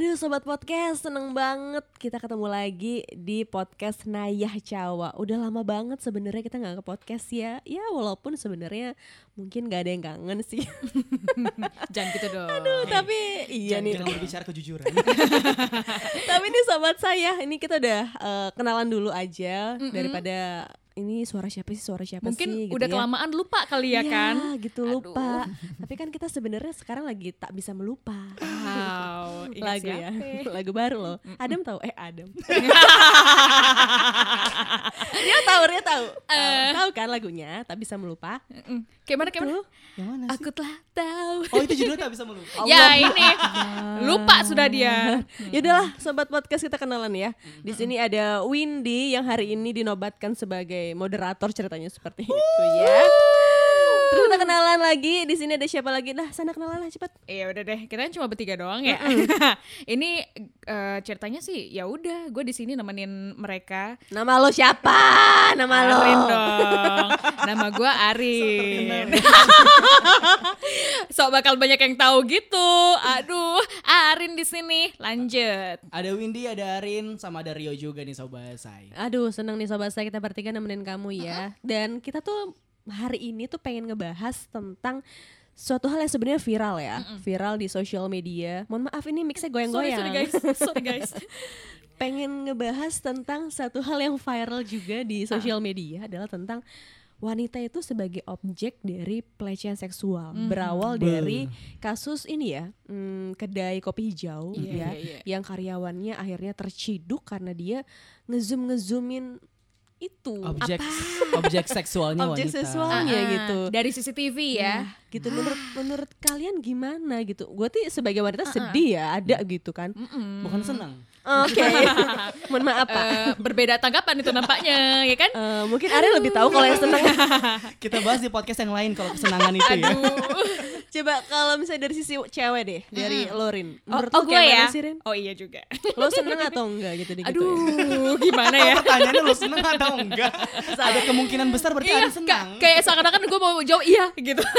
Aduh sobat podcast seneng banget kita ketemu lagi di podcast Nayah Cawa. Udah lama banget sebenarnya kita nggak ke podcast ya. Ya walaupun sebenarnya mungkin gak ada yang kangen sih. Jangan gitu dong. Aduh tapi iya jangan, nih. jangan berbicara kejujuran. tapi nih sobat saya ini kita udah eh, kenalan dulu aja daripada ini suara siapa sih suara siapa Mungkin sih gitu udah ya. kelamaan lupa kali ya Iya, kan? gitu Aduh. lupa. Tapi kan kita sebenarnya sekarang lagi tak bisa melupa. Wow, ingat lagu ya, lagu baru loh. Adam tahu? Eh Adam. dia tahu, dia tahu. Eh. tahu kan lagunya? Tak bisa melupa. Mm, Gimana gimana? Tuh. Yang mana sih? Aku telah tahu. Oh itu judulnya tak bisa melupa. Ya ini lupa sudah dia. Yaudahlah, sobat podcast kita kenalan ya. Di sini ada Windy yang hari ini dinobatkan sebagai moderator ceritanya seperti itu ya. Terus kita kenalan lagi. Di sini ada siapa lagi? Nah, sana kenalan lah cepat. Iya udah deh, kita kan cuma bertiga doang ya. ini eh, ceritanya sih ya udah, gue di sini nemenin mereka. Nama lo siapa? Nama lo. Arin dong. Nama gue Arin. Sok bakal banyak yang tahu gitu. Aduh, Arin di sini. Lanjut. Ada Windy, ada Arin, sama ada Rio juga nih sobat saya. Aduh seneng nih sobat saya kita bertiga nemenin kamu ya Dan kita tuh hari ini tuh pengen ngebahas tentang suatu hal yang sebenarnya viral ya Viral di sosial media. Mohon maaf ini mixnya Sorry, goyang-goyang. sorry guys. Sorry guys. Pengen ngebahas tentang satu hal yang viral juga di sosial media Adalah tentang wanita itu sebagai objek dari pelecehan seksual. Berawal dari kasus ini ya hmm, Kedai kopi hijau Iya, ya iya, iya. yang karyawannya akhirnya terciduk karena dia ngezoom ngezoomin itu Objek objek seksualnya objek wanita. seksualnya Ah, gitu. Dari CCTV ya. Nah, gitu. Menurut menurut kalian gimana gitu? Gue tuh sebagai wanita sedih ya ada gitu kan. Bukan senang. oke. Mohon maaf pak. Eh, berbeda tanggapan itu nampaknya, ya kan? Eh, mungkin Ari lebih tahu kalau yang seneng. Kita bahas di podcast yang lain kalau kesenangan itu ya. Coba kalau misalnya dari sisi cewek deh dari Lorin Oh, menurut oh lo gue ya. mana sih Rin Oh iya juga. lo seneng atau enggak gitu digituin? Aduh, gimana ya? Pertanyaannya lo seneng atau enggak? Ada kemungkinan besar berarti Iya, senang. ka- kayak seakan-akan gue mau jawab iya gitu.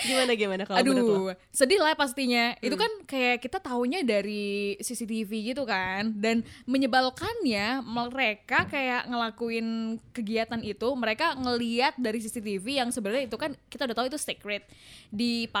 gimana gimana kalau menurut lo Aduh, sedih lah pastinya. Itu kan kayak kita taunya dari CCTV gitu kan. Dan menyebalkannya mereka kayak ngelakuin kegiatan itu, mereka ngeliat dari CCTV yang sebenarnya itu kan kita udah tahu itu secret.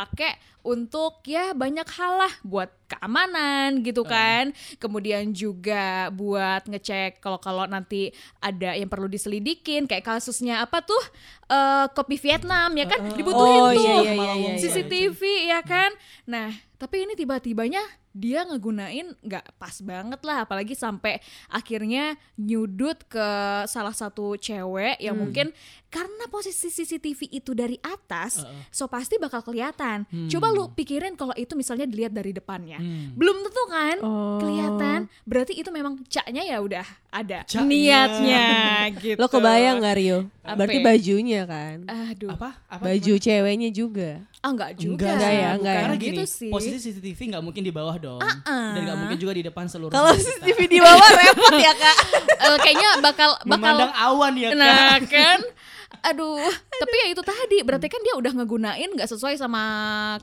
Dipakai untuk ya banyak hal lah buat keamanan gitu kan. Kemudian juga buat ngecek kalau kalau nanti ada yang perlu diselidikin kayak kasusnya apa tuh eh kopi Vietnam ya kan dibutuhin Oh, tuh iya, iya, iya, iya, iya. CCTV ya kan. Nah, tapi ini tiba-tibanya dia ngegunain nggak pas banget lah apalagi sampai akhirnya nyudut ke salah satu cewek yang Hmm. mungkin karena posisi CCTV itu dari atas so pasti bakal kelihatan coba lu pikirin kalau itu misalnya dilihat dari depannya Hmm. belum tentu kan Oh. kelihatan berarti itu memang caknya ya udah ada Caknya. niatnya gitu lo kebayang nggak Rio Apa berarti ya? bajunya kan aduh Apa? Apa? baju ceweknya juga ah enggak juga Enggak, ya, enggak ya. Karena gitu gini, sih posisi CCTV nggak mungkin di bawah dong. Ah-ah. Dan nggak mungkin juga di depan seluruh kalau. CCTV di bawah repot ya kak Eh, kayaknya bakal bakal Memandang awan ya kan. nah kan aduh. Tapi ya itu tadi berarti kan dia udah ngegunain nggak sesuai sama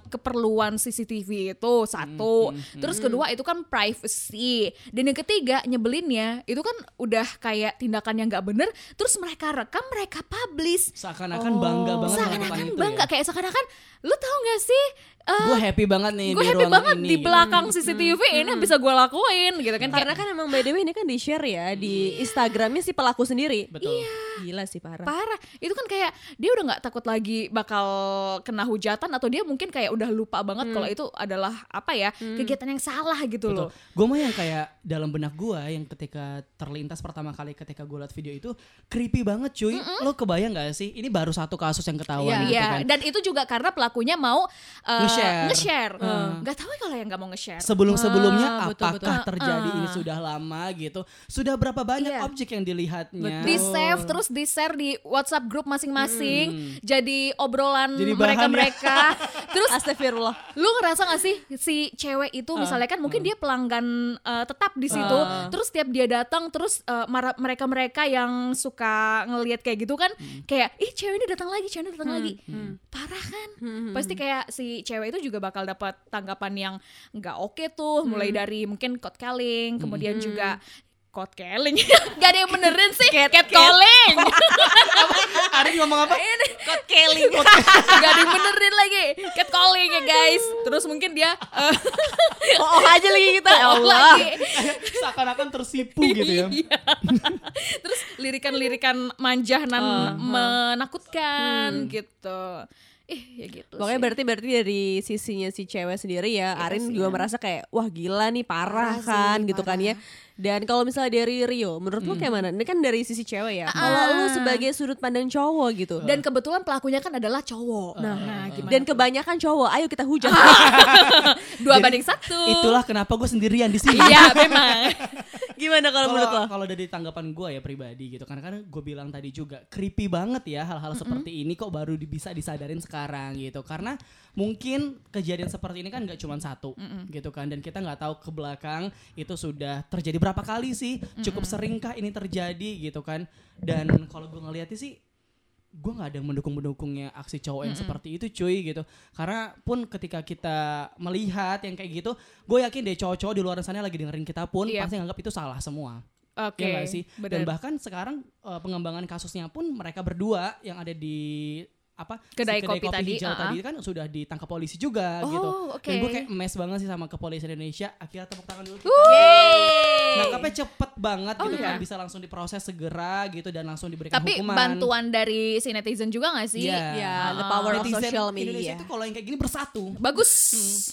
keperluan CCTV itu satu. Terus kedua itu kan privacy. Dan yang ketiga nyebelinnya itu kan udah kayak tindakan yang nggak bener terus mereka rekam mereka publish. Seakan-akan bangga banget seakan-akan itu bangga ya. kayak seakan-akan lu tau gak sih eh, Gue happy banget nih gue di happy ruangan banget ini, di belakang CCTV ini bisa gue lakuin gitu kan Karena kan emang by the way ini kan di share ya di Instagramnya si pelaku sendiri. Betul. Gila sih parah. parah itu kan kayak dia udah nggak takut lagi bakal kena hujatan atau dia mungkin kayak udah lupa banget kalau itu adalah apa ya kegiatan yang salah gitu Betul. loh Gue mah yang kayak dalam benak gue yang ketika terlintas pertama kali ketika gue liat video itu creepy banget cuy. Lo kebayang gak sih? Ini baru satu kasus yang ketahuan gitu Iya, kan. dan itu juga karena pelakunya mau uh, Nge-share. nge-share. Nggak tahu ya kalau yang nggak mau nge-share. Sebelum-sebelumnya Ah, betul, apakah betul. terjadi Ah. ini sudah lama gitu? Sudah berapa banyak Iya. objek yang dilihatnya? di save terus di share di WhatsApp grup masing-masing jadi obrolan Jadi bahan mereka ya. mereka terus Astagfirullah. lu ngerasa gak sih si cewek itu misalnya kan mungkin dia pelanggan uh, tetap di situ Ah. terus tiap dia datang terus mereka mereka yang suka ngelihat kayak gitu kan kayak ih cewek ini datang lagi cewek ini datang lagi parah kan pasti kayak si cewek cewek itu juga bakal dapat tanggapan yang nggak oke tuh mulai dari mungkin code calling kemudian juga code calling gak ada yang benerin sih cat, calling Ari ngomong apa? Code Kelly. gak ada yang benerin lagi cat calling ya guys terus mungkin dia eh, oh, oh aja lagi kita. Ya oh, Allah. lagi Seakan-akan tersipu gitu ya. Iya. Terus lirikan-lirikan manja dan menakutkan gitu. Ih, ya gitu. Pokoknya sih. berarti berarti dari sisinya si cewek sendiri ya, Arin juga merasa kayak wah gila nih parah, Parah kan sih, gitu kan ya. Dan kalau misalnya dari Rio, menurut lu kayak mana? Ini kan dari sisi cewek ya. Ah. Kalau lu sebagai sudut pandang cowok gitu. dan kebetulan pelakunya kan adalah cowok. Nah, nah gimana? dan kebanyakan cowok, ayo kita hujat. dua Jadi, banding satu. Itulah kenapa gue sendirian di sini. Iya, memang. Gimana kalau menurut lo? Kalau dari tanggapan gue ya pribadi gitu karena kan gue bilang tadi juga creepy banget ya hal-hal seperti ini kok baru bisa disadarin sekarang gitu. Karena mungkin kejadian seperti ini kan nggak cuma satu gitu kan dan kita nggak tahu ke belakang itu sudah terjadi berapa kali sih cukup seringkah ini terjadi gitu kan. Dan kalau gue ngeliatnya sih gue nggak ada yang mendukung mendukungnya aksi cowok yang seperti itu cuy gitu karena pun ketika kita melihat yang kayak gitu gue yakin deh cowok-cowok di luar sana lagi dengerin kita pun Iya. pasti nganggap itu salah semua Oke. ya nggak sih dan bener. bahkan sekarang uh, pengembangan kasusnya pun mereka berdua yang ada di apa Kedai si kopi tadi, hijau uh-uh. tadi kan sudah ditangkap polisi juga Oh, gitu oke. dan gue kayak mes banget sih sama kepolisian Indonesia akhirnya tepuk tangan dulu nangkapnya cepet banget Oh, gitu kan iya. bisa langsung diproses segera gitu dan langsung diberikan Tapi hukuman bantuan dari si netizen juga gak sih? Iya. Ya, the Ah. power of Netizen social Indonesia media. itu kalau yang kayak gini bersatu Bagus.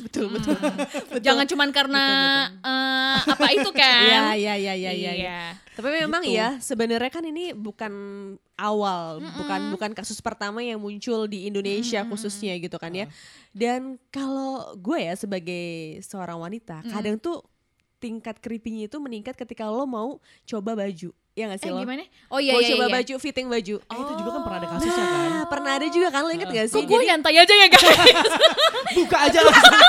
Betul, betul. Jangan cuman karena eh, apa itu kan? Iya, iya, iya, iya, iya. Iya. Tapi memang Gitu. ya sebenarnya kan ini bukan awal, bukan bukan kasus pertama yang muncul di Indonesia khususnya gitu kan ya. Dan kalau gue ya sebagai seorang wanita, kadang tuh tingkat creepy-nya itu meningkat ketika lo mau coba baju. Ya gak sih Eh lo? gimana? Oh iya mau iya coba iya. baju, fitting baju. Eh, itu juga kan pernah ada kasusnya kan Nah, pernah ada juga kan lo inget gak sih? Kok gue nyantai aja ya guys? buka aja langsung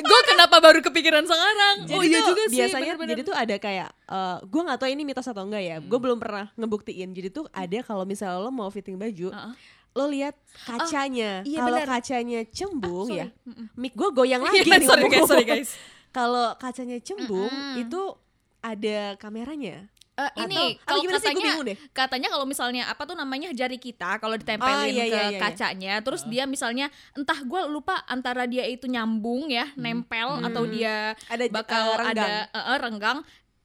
gue kenapa baru kepikiran sekarang? Jadi oh iya juga sih. biasanya bener-bener. jadi tuh ada kayak eh gue nggak tahu ini mitos atau enggak ya. Gue belum pernah ngebuktiin. Jadi tuh ada kalau misalnya lo mau fitting baju, Uh-uh. lo lihat kacanya. iya kalau kacanya cembung Ah, ya, mic gue goyang lagi Iya, nih. sorry guys, sorry guys. Kalau kacanya cembung itu ada kameranya. Atau- ini kalau katanya bingung deh. katanya kalau misalnya apa tuh namanya jari kita kalau ditempelin Ah, iya, ke iya, iya, iya. kacanya terus dia misalnya entah gue lupa antara dia itu nyambung ya nempel atau dia Ada bakal renggang. ada eh, renggang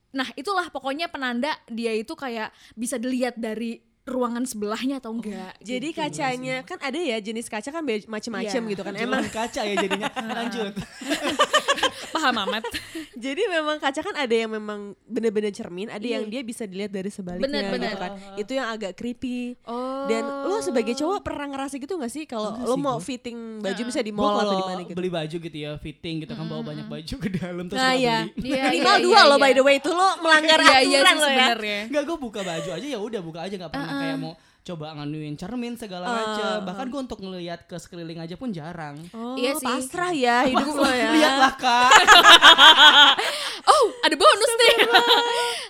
nah itulah pokoknya penanda dia itu kayak bisa dilihat dari ruangan sebelahnya atau enggak Jadi gitu. kacanya kan ada ya jenis kaca kan macem-macem Iya. gitu kan. Emang kaca ya jadinya lanjut paham amat jadi memang kaca kan ada yang memang bener-bener cermin, ada yang dia bisa dilihat dari sebaliknya Bener, bener. gitu kan. Itu yang agak creepy. oh Dan lo sebagai cowok pernah ngerasa gitu gak sih kalau lo sih mau gua. fitting baju bisa di Gue mall atau di mana gitu? beli baju gitu ya fitting gitu kan bawa banyak baju ke dalam terus Nah nggak ya, beli Iya, minimal iya, dua iya, lo iya. by the way itu lo melanggar iya iya aturan lo ya. sebenarnya Enggak gue buka baju aja ya udah buka aja nggak pernah kayak mau coba nganuin cermin segala macam bahkan gue untuk ngelihat ke sekeliling aja pun jarang. Oh, Iya sih. pasrah ya hidup lo ya. lihatlah kak. Oh ada bonus deh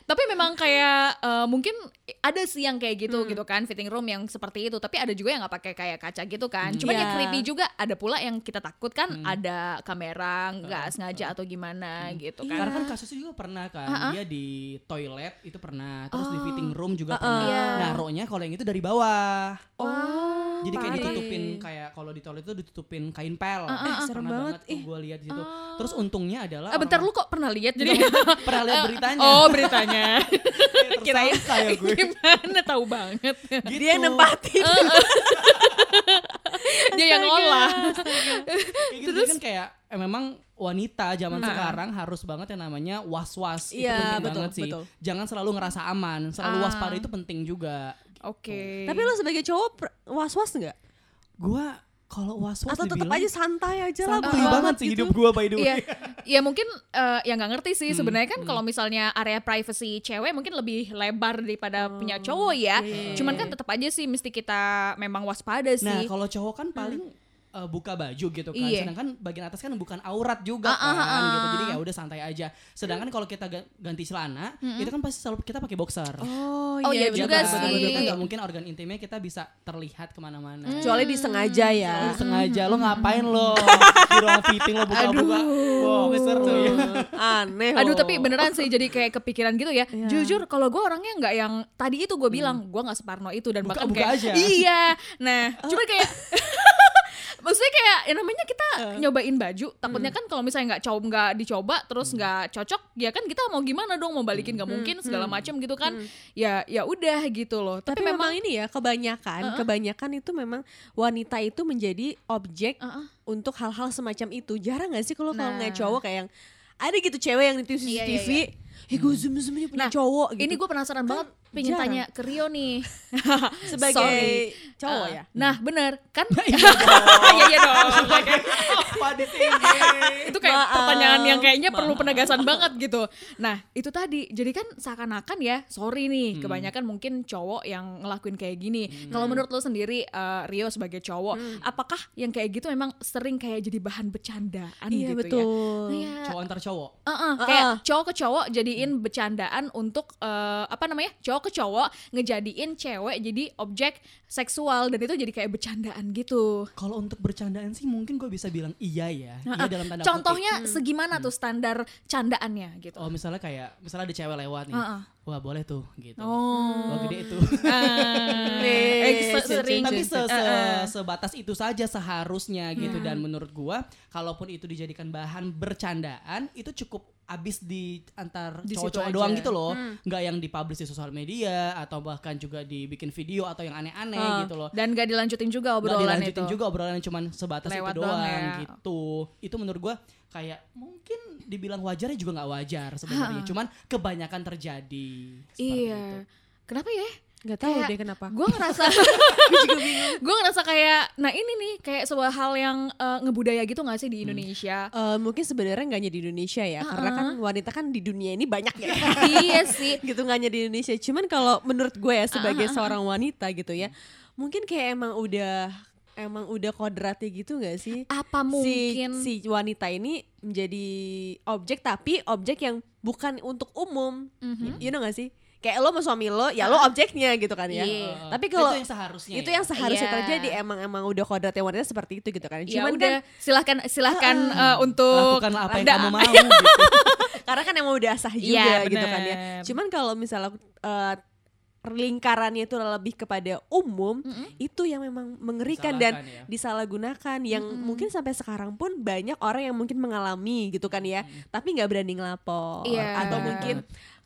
tapi memang kayak eh, mungkin ada sih yang kayak gitu gitu kan fitting room yang seperti itu tapi ada juga yang nggak pakai kayak kaca gitu kan. Cuman yang Iya. creepy juga ada pula yang kita takut kan ada kamera nggak sengaja atau gimana gitu kan. karena kan kasusnya juga pernah kan dia di toilet itu pernah terus di fitting room juga Uh-uh. pernah. Iya. naruhnya kalau yang itu dari bawah. Oh jadi kayak ditutupin kayak kalau di toilet itu ditutupin kain pel. Eh, serem pernah banget. banget. Gue lihat di situ. Terus untungnya adalah Ah, bentar orang- lu kok pernah lihat jadi pernah lihat beritanya. oh beritanya. Kirain kayak gue gimana tahu banget gitu. Dia nempatin. dia yang ngolah Kayak gitu jadi kan kayak eh, memang wanita zaman sekarang harus banget yang namanya was-was itu Iya, penting betul, banget sih. betul. Jangan selalu ngerasa aman, selalu Ah. waspada itu penting juga. oke Tapi lo sebagai cowok was-was nggak? Gua kalau was-was Atau tetap aja santai aja lah. bodo banget sih gitu. hidup gua by the way. Iya, ya mungkin eh, ya nggak ngerti sih sebenarnya kan kalau misalnya area privacy cewek mungkin lebih lebar daripada punya cowok ya. Cuman kan tetap aja sih mesti kita memang waspada sih. Nah, kalau cowok kan paling eh, buka baju gitu kan. Iya. Sedangkan bagian atas kan bukan aurat juga Ah, ah, kan ah, gitu. Jadi ah. ya udah santai aja. Sedangkan kalau kita ga- ganti celana, itu kan pasti selalu kita pakai boxer. Oh, Oh, iya Ya juga kan? sih. Kan nggak mungkin organ intimnya kita bisa terlihat ke mana-mana. Kecuali disengaja ya. Lu sengaja lo ngapain lo di ruang fitting lo buka-buka. Wow, seru ya. Aneh. Aduh loh. tapi beneran sih jadi kayak kepikiran gitu ya. Iya. Jujur kalau gue orangnya nggak yang tadi itu gue bilang gue nggak separno itu dan bahkan Buka-buka kayak aja. iya. Nah cuma kayak maksudnya kayak ya namanya kita nyobain baju takutnya kan kalau misalnya nggak coba nggak dicoba terus nggak cocok ya kan kita mau gimana dong mau balikin nggak mungkin segala macam gitu kan. Ya ya udah gitu loh. Tapi, memang, ini ya kebanyakan, kebanyakan itu memang wanita itu menjadi objek Uh-uh. untuk hal-hal semacam itu. Jarang gak sih kalau kalau Nah. ngeliat cowok kayak yang ada gitu cewek yang di Iya, iya, CCTV, eh gue zoom zoom ini punya cowok gitu. ini gue penasaran banget pengen jarang. tanya ke Rio nih sebagai Sorry. cowok Uh, ya. nah bener kan iya iya dong Apa di sini? itu kayak Maaf, pertanyaan yang kayaknya perlu penegasan banget gitu. Nah itu tadi, jadi kan seakan-akan ya, sorry nih, kebanyakan mungkin cowok yang ngelakuin kayak gini. Kalau menurut lo sendiri, eh, Rio sebagai cowok, apakah yang kayak gitu memang sering kayak jadi bahan bercandaan Iya gitu betul. ya? Iya. Cowok antar cowok. Uh-uh, Uh-uh. kayak cowok ke cowok jadiin bercandaan untuk eh, apa namanya cowok ke cowok ngejadiin cewek jadi objek seksual dan itu jadi kayak bercandaan gitu. Kalau untuk bercandaan sih mungkin gue bisa bilang iya ya. Iya dalam tanda kutip. Contohnya segimana tuh standar candaannya gitu? Oh misalnya kayak misalnya ada cewek lewat nih. Heeh. Wah boleh tuh gitu. Oh. Wah gede itu. Nih, eh, se- sering Tapi se- se- sebatas itu saja seharusnya gitu dan menurut gua kalaupun itu dijadikan bahan bercandaan itu cukup abis di antar cowok-cowok aja. doang gitu loh nggak yang dipublish di sosial media atau bahkan juga dibikin video atau yang aneh-aneh Ah, gitu loh Dan gak dilanjutin juga Nggak obrolan dilanjutin itu. juga obrolan cuman sebatas Lewat itu doang doang, ya. gitu itu menurut gua kayak mungkin dibilang wajarnya juga nggak wajar sebenarnya cuman kebanyakan terjadi Iya. itu. Kenapa ya? Nggak tahu Kayak deh kenapa. Gue ngerasa, gue ngerasa kayak, nah ini nih kayak sebuah hal yang eh, ngebudaya gitu gak sih di Indonesia? Eh, mungkin sebenarnya nggak hanya di Indonesia ya, karena kan wanita kan di dunia ini banyak ya. iya sih. gitu nggak hanya di Indonesia. Cuman kalau menurut gue ya sebagai seorang wanita gitu ya, mungkin kayak emang udah emang udah kodratnya gitu nggak sih? Apa mungkin? si, si wanita ini menjadi objek tapi objek yang bukan untuk umum. You know gak sih? Kayak lo sama suami lo, ya lo objeknya gitu kan ya. Iya. Tapi kalau itu yang seharusnya itu ya. yang seharusnya Iya. terjadi emang emang udah kodratnya wanita seperti itu gitu kan. Ya Cuman udah, kan silahkan silahkan eh, untuk lakukanlah apa yang kamu mau gitu. karena kan emang udah sah juga Iya, gitu kan ya. Cuman kalau misalnya eh, lingkarannya itu lebih kepada umum, itu yang memang mengerikan dan Disalahkan ya. disalahgunakan yang mungkin sampai sekarang pun banyak orang yang mungkin mengalami gitu kan ya, tapi nggak berani ngelapor Iya. atau mungkin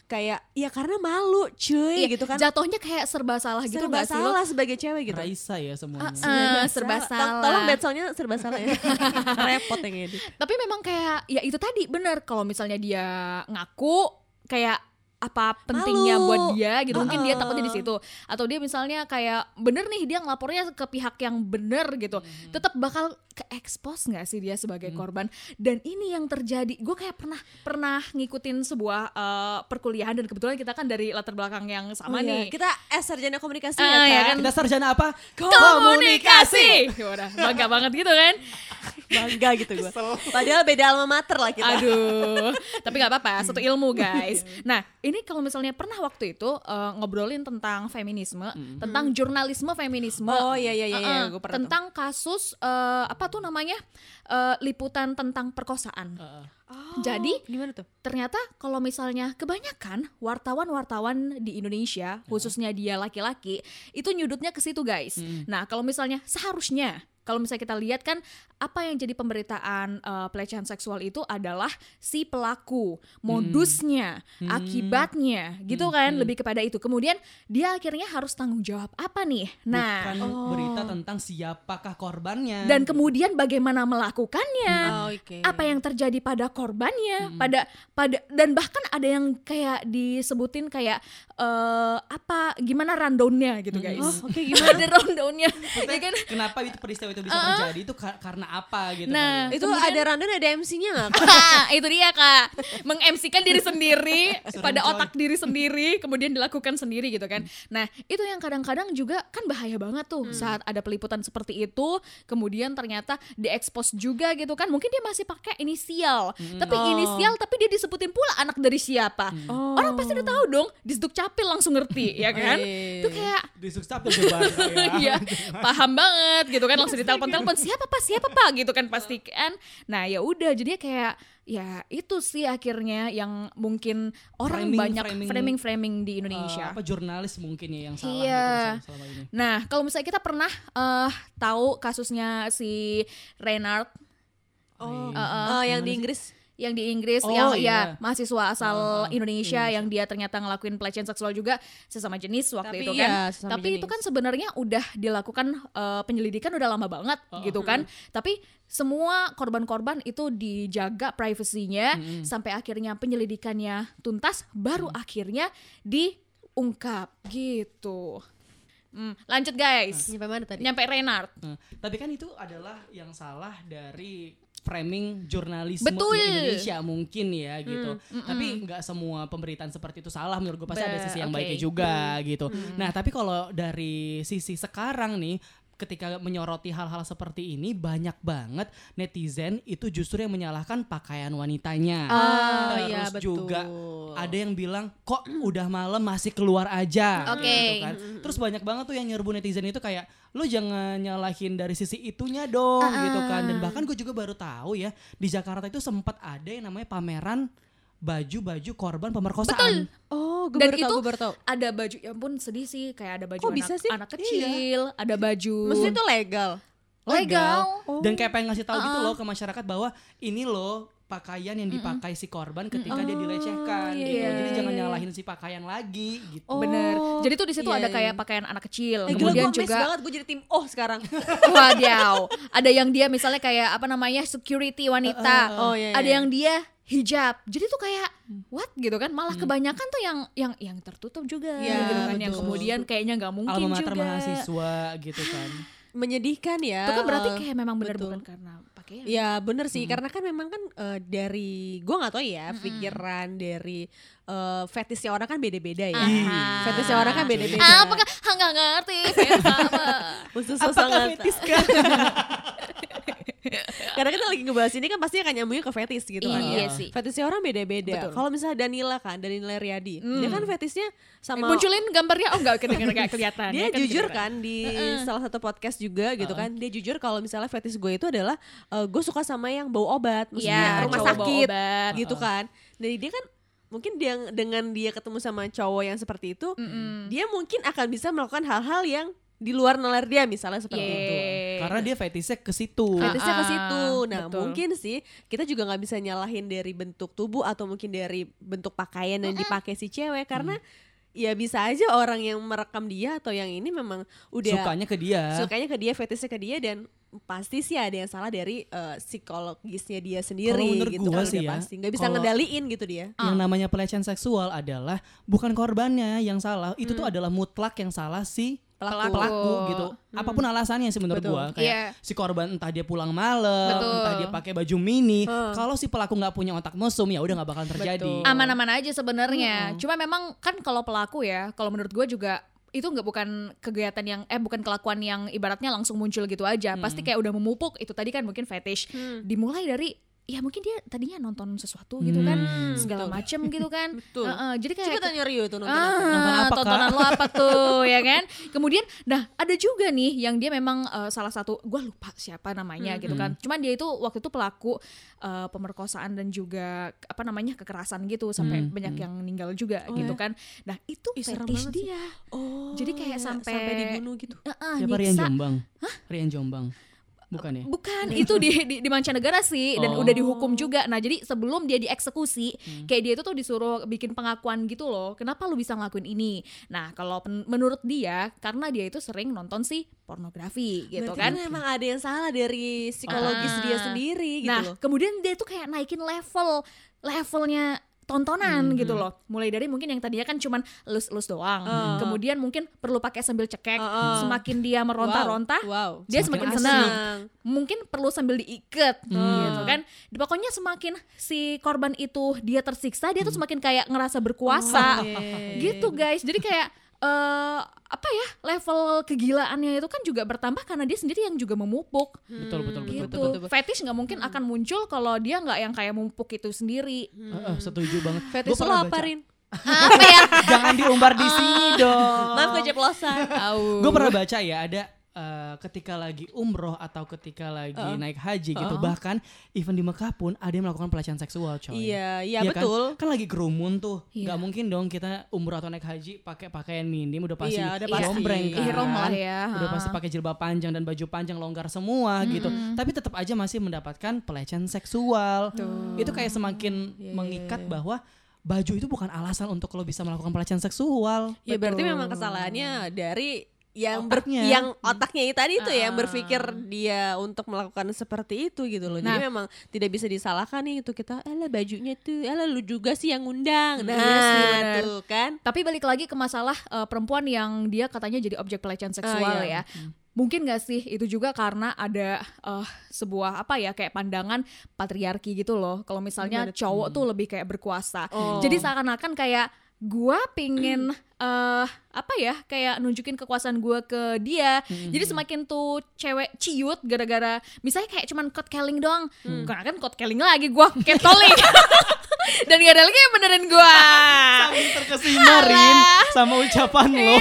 kayak ya karena malu cuy Iya, gitu kan. Jatuhnya kayak serba salah gitu serba gak sih salah sebagai cewek gitu. Raisa ya semuanya. Eh, serba Tol- salah. Tolong bedsoundnya serba salah ya. Repot yang ini. Tapi memang kayak ya itu tadi bener kalau misalnya dia ngaku kayak apa pentingnya Malu. buat dia gitu. Mungkin dia Heeh. takutnya di situ. Atau dia misalnya kayak bener nih dia ngelapornya ke pihak yang bener gitu. Tetap bakal ke expose nggak sih dia sebagai korban? Dan ini yang terjadi. Gue kayak pernah pernah ngikutin sebuah eh, perkuliahan dan kebetulan kita kan dari latar belakang yang sama Oh iya, nih. Kita eh sarjana komunikasi Ah, ya ya kan? Kita sarjana apa? komunikasi! Yaudah, bangga banget gitu kan? Bangga gitu gue. Padahal beda alma mater lah kita. Aduh, tapi nggak apa-apa, satu ilmu guys. Nah, ini kalau misalnya pernah waktu itu eh, ngobrolin tentang feminisme, tentang jurnalisme feminisme. Oh, iya, iya, iya, iya, Eh, gua pernah tentang kasus eh, apa tuh namanya Eh, liputan tentang perkosaan. Heeh. Oh, Jadi gimana tuh? ternyata kalau misalnya kebanyakan wartawan-wartawan di Indonesia, khususnya dia laki-laki, itu nyudutnya ke situ guys. Nah kalau misalnya seharusnya kalau misalnya kita lihat kan apa yang jadi pemberitaan eh, pelecehan seksual itu adalah si pelaku, modusnya, akibatnya, gitu kan, lebih kepada itu. Kemudian dia akhirnya harus tanggung jawab apa nih? Nah, Bukan berita tentang siapakah korbannya. dan kemudian bagaimana melakukannya? Oh, oke. apa yang terjadi pada korbannya? Pada pada dan bahkan ada yang kayak disebutin kayak eh apa gimana rundownnya gitu guys. Oh, oke, gimana? Ada rundownnya. Ya kan? kenapa itu peristiwa itu itu bisa terjadi itu ka- karena apa gitu Nah, kali ya. Itu ada rundown ada MC-nya nggak? itu dia kak mengemsikan diri sendiri Serem, pada coy. otak diri sendiri kemudian dilakukan sendiri gitu kan nah itu yang kadang-kadang juga kan bahaya banget tuh saat ada peliputan seperti itu kemudian ternyata diekspos juga gitu kan mungkin dia masih pakai inisial tapi Oh. inisial tapi dia disebutin pula anak dari siapa Oh. orang pasti udah tahu dong di capil langsung ngerti ya kan Eh. itu kayak di Suksapil coba ya. Iya, paham banget gitu kan langsung ditelepon-telepon siapa pak siapa pak gitu kan pasti kan. Nah ya udah jadinya kayak ya itu sih akhirnya yang mungkin orang Framing- banyak framing- framing-framing di Eh, Indonesia. apa jurnalis mungkin ya yang salah Iya. gitu selama ini. Nah kalau misalnya kita pernah eh tahu kasusnya si Reynard Oh, Iya. eh, yang di? Inggris. Yang di Inggris Oh, yang iya. ya mahasiswa asal Oh, oh, Indonesia Indonesia. yang dia ternyata ngelakuin pelecehan seksual juga sesama jenis waktu Tapi itu iya, kan. Tapi itu jenis. kan sebenarnya udah dilakukan eh, penyelidikan udah lama banget Oh, gitu kan. Tapi semua korban-korban itu dijaga privasinya sampai akhirnya penyelidikannya tuntas baru akhirnya diungkap gitu. Hmm, lanjut guys. Nyampe mana tadi? Nyampe Renard. Nah, tapi kan itu adalah yang salah dari framing jurnalisme Betul. di Indonesia mungkin ya gitu. Tapi nggak semua pemberitaan seperti itu salah menurut gue pasti ada Be- sisi yang oke. baiknya juga gitu. Nah, tapi kalau dari sisi sekarang nih ketika menyoroti hal-hal seperti ini banyak banget netizen itu justru yang menyalahkan pakaian wanitanya. Ah, Terus iya, betul. juga ada yang bilang kok udah malam masih keluar aja Oke. gitu kan. Terus banyak banget tuh yang nyerbu netizen itu kayak lu jangan nyalahin dari sisi itunya dong gitu kan. Dan bahkan gue juga baru tahu ya di Jakarta itu sempat ada yang namanya pameran baju-baju korban pemerkosaan. Oh, gue Dan baru itu tahu, gue baru tahu. Ada baju ya ampun sedih sih kayak ada baju Kok anak, bisa sih? anak kecil, ada baju Maksudnya itu legal. legal. Dan kayak pengen ngasih tahu gitu loh ke masyarakat bahwa ini loh pakaian yang dipakai si korban ketika dia dilecehkan iya, gitu. iya, Jadi jangan iya. nyalahin si pakaian lagi gitu. Oh, Bener. Jadi tuh di situ iya, ada iya. kayak pakaian anak kecil. Eh, gila, Kemudian gue amazed juga banget gue jadi tim oh sekarang. wadiau. Ada yang dia misalnya kayak apa namanya security wanita. Oh, iya, Ada iya. yang dia hijab. Jadi tuh kayak what gitu kan? Malah kebanyakan tuh yang yang yang tertutup juga Iya, gitu kan. Yang betul. kemudian kayaknya nggak mungkin Alma mater juga. mahasiswa gitu kan. Menyedihkan ya. Itu kan berarti kayak memang benar betul. bukan karena pakaian. Ya bener sih karena kan memang kan eh, dari gue nggak tahu ya pikiran dari eh, fetishnya orang kan beda-beda ya. Aha. Fetishnya orang kan beda-beda. Ah, apakah ah, nggak ngerti? Khusus Apakah sangat fetis kan? Karena kita lagi ngebahas ini kan pasti akan nyambungnya ke fetis gitu kan Iya ya. sih. Fetishnya orang beda-beda. Kalau misalnya Danila kan, Danila Riyadi, dia kan fetishnya sama Munculin gambarnya oh enggak nggak kelihatan. dia ya kan jujur kan di salah satu podcast juga gitu kan dia jujur kalau misalnya fetish gue itu adalah gue suka sama yang bau obat maksudnya Iya, rumah cowok bau sakit obat. gitu kan jadi dia kan mungkin dia dengan dia ketemu sama cowok yang seperti itu dia mungkin akan bisa melakukan hal-hal yang di luar nalar dia misalnya seperti itu Yeay. Karena dia fetisnya ke situ. Fetishnya ke Ah, situ. Nah, betul. mungkin sih kita juga nggak bisa nyalahin dari bentuk tubuh atau mungkin dari bentuk pakaian yang dipakai si cewek karena ya bisa aja orang yang merekam dia atau yang ini memang udah Sukanya ke dia. sukanya ke dia, fetishnya ke dia dan pasti sih ada yang salah dari eh, psikologisnya dia sendiri Kalau menurut gitu gua kan sih ya, pasti nggak bisa ngendaliin gitu dia. Yang namanya pelecehan seksual adalah bukan korbannya yang salah, itu tuh adalah mutlak yang salah si Pelaku. pelaku, gitu. Apa pun alasannya sih menurut Betul. gua kayak Iya. si korban entah dia pulang malam, Betul. entah dia pakai baju mini. Kalau si pelaku nggak punya otak mesum ya udah nggak bakalan terjadi. Betul. aman-aman aja sebenarnya. Cuma memang kan kalau pelaku ya, kalau menurut gue juga itu nggak bukan kegiatan yang eh bukan kelakuan yang ibaratnya langsung muncul gitu aja. Pasti kayak udah memupuk itu tadi kan mungkin fetish. Dimulai dari ya mungkin dia tadinya nonton sesuatu gitu kan segala macem gitu kan. Betul. Heeh, jadi kayak Coba tanya Rio tuh nonton Ah, apa? Nonton apa, tontonan lo apa tuh ya kan kemudian nah ada juga nih yang dia memang eh, salah satu gue lupa siapa namanya gitu kan cuman dia itu waktu itu pelaku eh, pemerkosaan dan juga apa namanya kekerasan gitu sampai Hmm, banyak yang meninggal juga Oh, gitu ya? kan nah itu Ih, fetish sih. dia Oh, Jadi kayak ya, sampai- sampai dibunuh gitu. Eh, eh, Siapa Rian. Jombang? Rian Jombang. Bukan ya? Bukan, itu di, di di mancanegara sih dan Oh. udah dihukum juga. Nah, jadi sebelum dia dieksekusi, kayak dia itu tuh disuruh bikin pengakuan gitu loh. Kenapa lu bisa ngelakuin ini? Nah, kalau pen- menurut dia karena dia itu sering nonton sih pornografi gitu Berarti kan. memang ada yang salah dari psikologis Ah. dia sendiri gitu nah, loh. kemudian dia tuh kayak naikin level levelnya tontonan gitu loh. Mulai dari mungkin yang tadinya kan cuman elus-elus doang. Uh. Kemudian mungkin perlu pakai sambil cekek. Uh. Semakin dia meronta-ronta, Wow. dia Semakin semakin, senang. Mungkin perlu sambil diikat gitu kan. Pokoknya semakin si korban itu dia tersiksa, dia tuh semakin kayak ngerasa berkuasa. Oke. Gitu guys. Jadi kayak eh apa ya level kegilaannya itu kan juga bertambah karena dia sendiri yang juga memupuk Betul betul betul. gitu. betul, betul, betul. Fetish nggak mungkin akan muncul kalau dia nggak yang kayak memupuk itu sendiri. Heeh, setuju banget. Fetish Gua lo pernah apa, ya? Jangan diumbar di sini dong. Maaf keceplosan. Gue pernah baca ya ada eh, ketika lagi umroh atau ketika lagi naik haji gitu bahkan even di Mekah pun ada yang melakukan pelecehan seksual coy. Iya, iya kan? betul. Kan lagi kerumun tuh. Nggak mungkin dong kita umroh atau naik haji pakai pakaian minim udah pasti Iya, udah pasti. kan. Lah ya, Udah pasti pakai jilbab panjang dan baju panjang longgar semua gitu. Tapi tetap aja masih mendapatkan pelecehan seksual. Itu kayak semakin Iya, iya, mengikat iya. bahwa baju itu bukan alasan untuk lo bisa melakukan pelecehan seksual. Ya berarti Betul. memang kesalahannya dari yang ber- Otaknya. yang otaknya itu tadi tuh yang Ah. berpikir dia untuk melakukan seperti itu gitu loh. Jadi Nah. memang tidak bisa disalahkan nih itu kita ala bajunya tuh ala lu juga sih yang undang. Nah, Iya sih, tuh kan. Tapi balik lagi ke masalah eh, perempuan yang dia katanya jadi objek pelecehan seksual iya. ya. Mungkin gak sih itu juga karena ada eh, sebuah apa ya kayak pandangan patriarki gitu loh. Kalau misalnya cowok tuh lebih kayak berkuasa. Oh. Jadi seakan-akan kayak gua pingin eh apa ya kayak nunjukin kekuasaan gua ke dia. Jadi semakin tuh cewek ciut gara-gara misalnya kayak cuman catcalling doang. Karena kan catcalling lagi gua catcalling. Dan gak ada lagi yang benerin gua. Sambil terkesima Rin sama ucapan lo.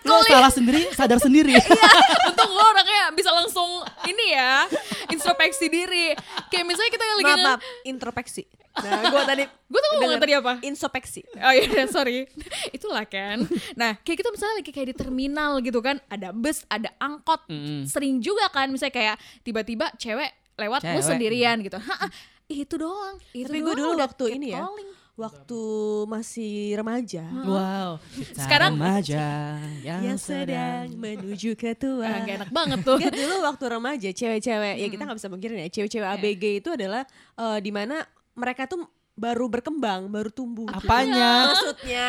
Lo salah sendiri, sadar sendiri. Untung lo orangnya bisa langsung ini ya introspeksi diri. Kayak misalnya kita lagi Maaf, maaf, introspeksi. Nah, gua tadi Gue tuh ngomong tadi apa? Introspeksi. Oh iya sorry Itulah kan Nah kayak kita misalnya lagi kayak di terminal gitu kan Ada bus, ada angkot Mm-mm. Sering juga kan Misalnya kayak tiba-tiba cewek lewat bus Cewek. sendirian gitu Ha, ah, Itu doang itu Tapi gue dulu waktu ini ya, catcalling. waktu masih remaja, Wow. Kita Sekarang- remaja yang, yang sedang menuju ke tua. Ah, Gak enak banget tuh Enggak dulu waktu remaja cewek-cewek ya kita nggak bisa mengkira ya cewek-cewek Iya. ABG itu adalah eh, di mana mereka tuh baru berkembang baru tumbuh gitu. Apanya? maksudnya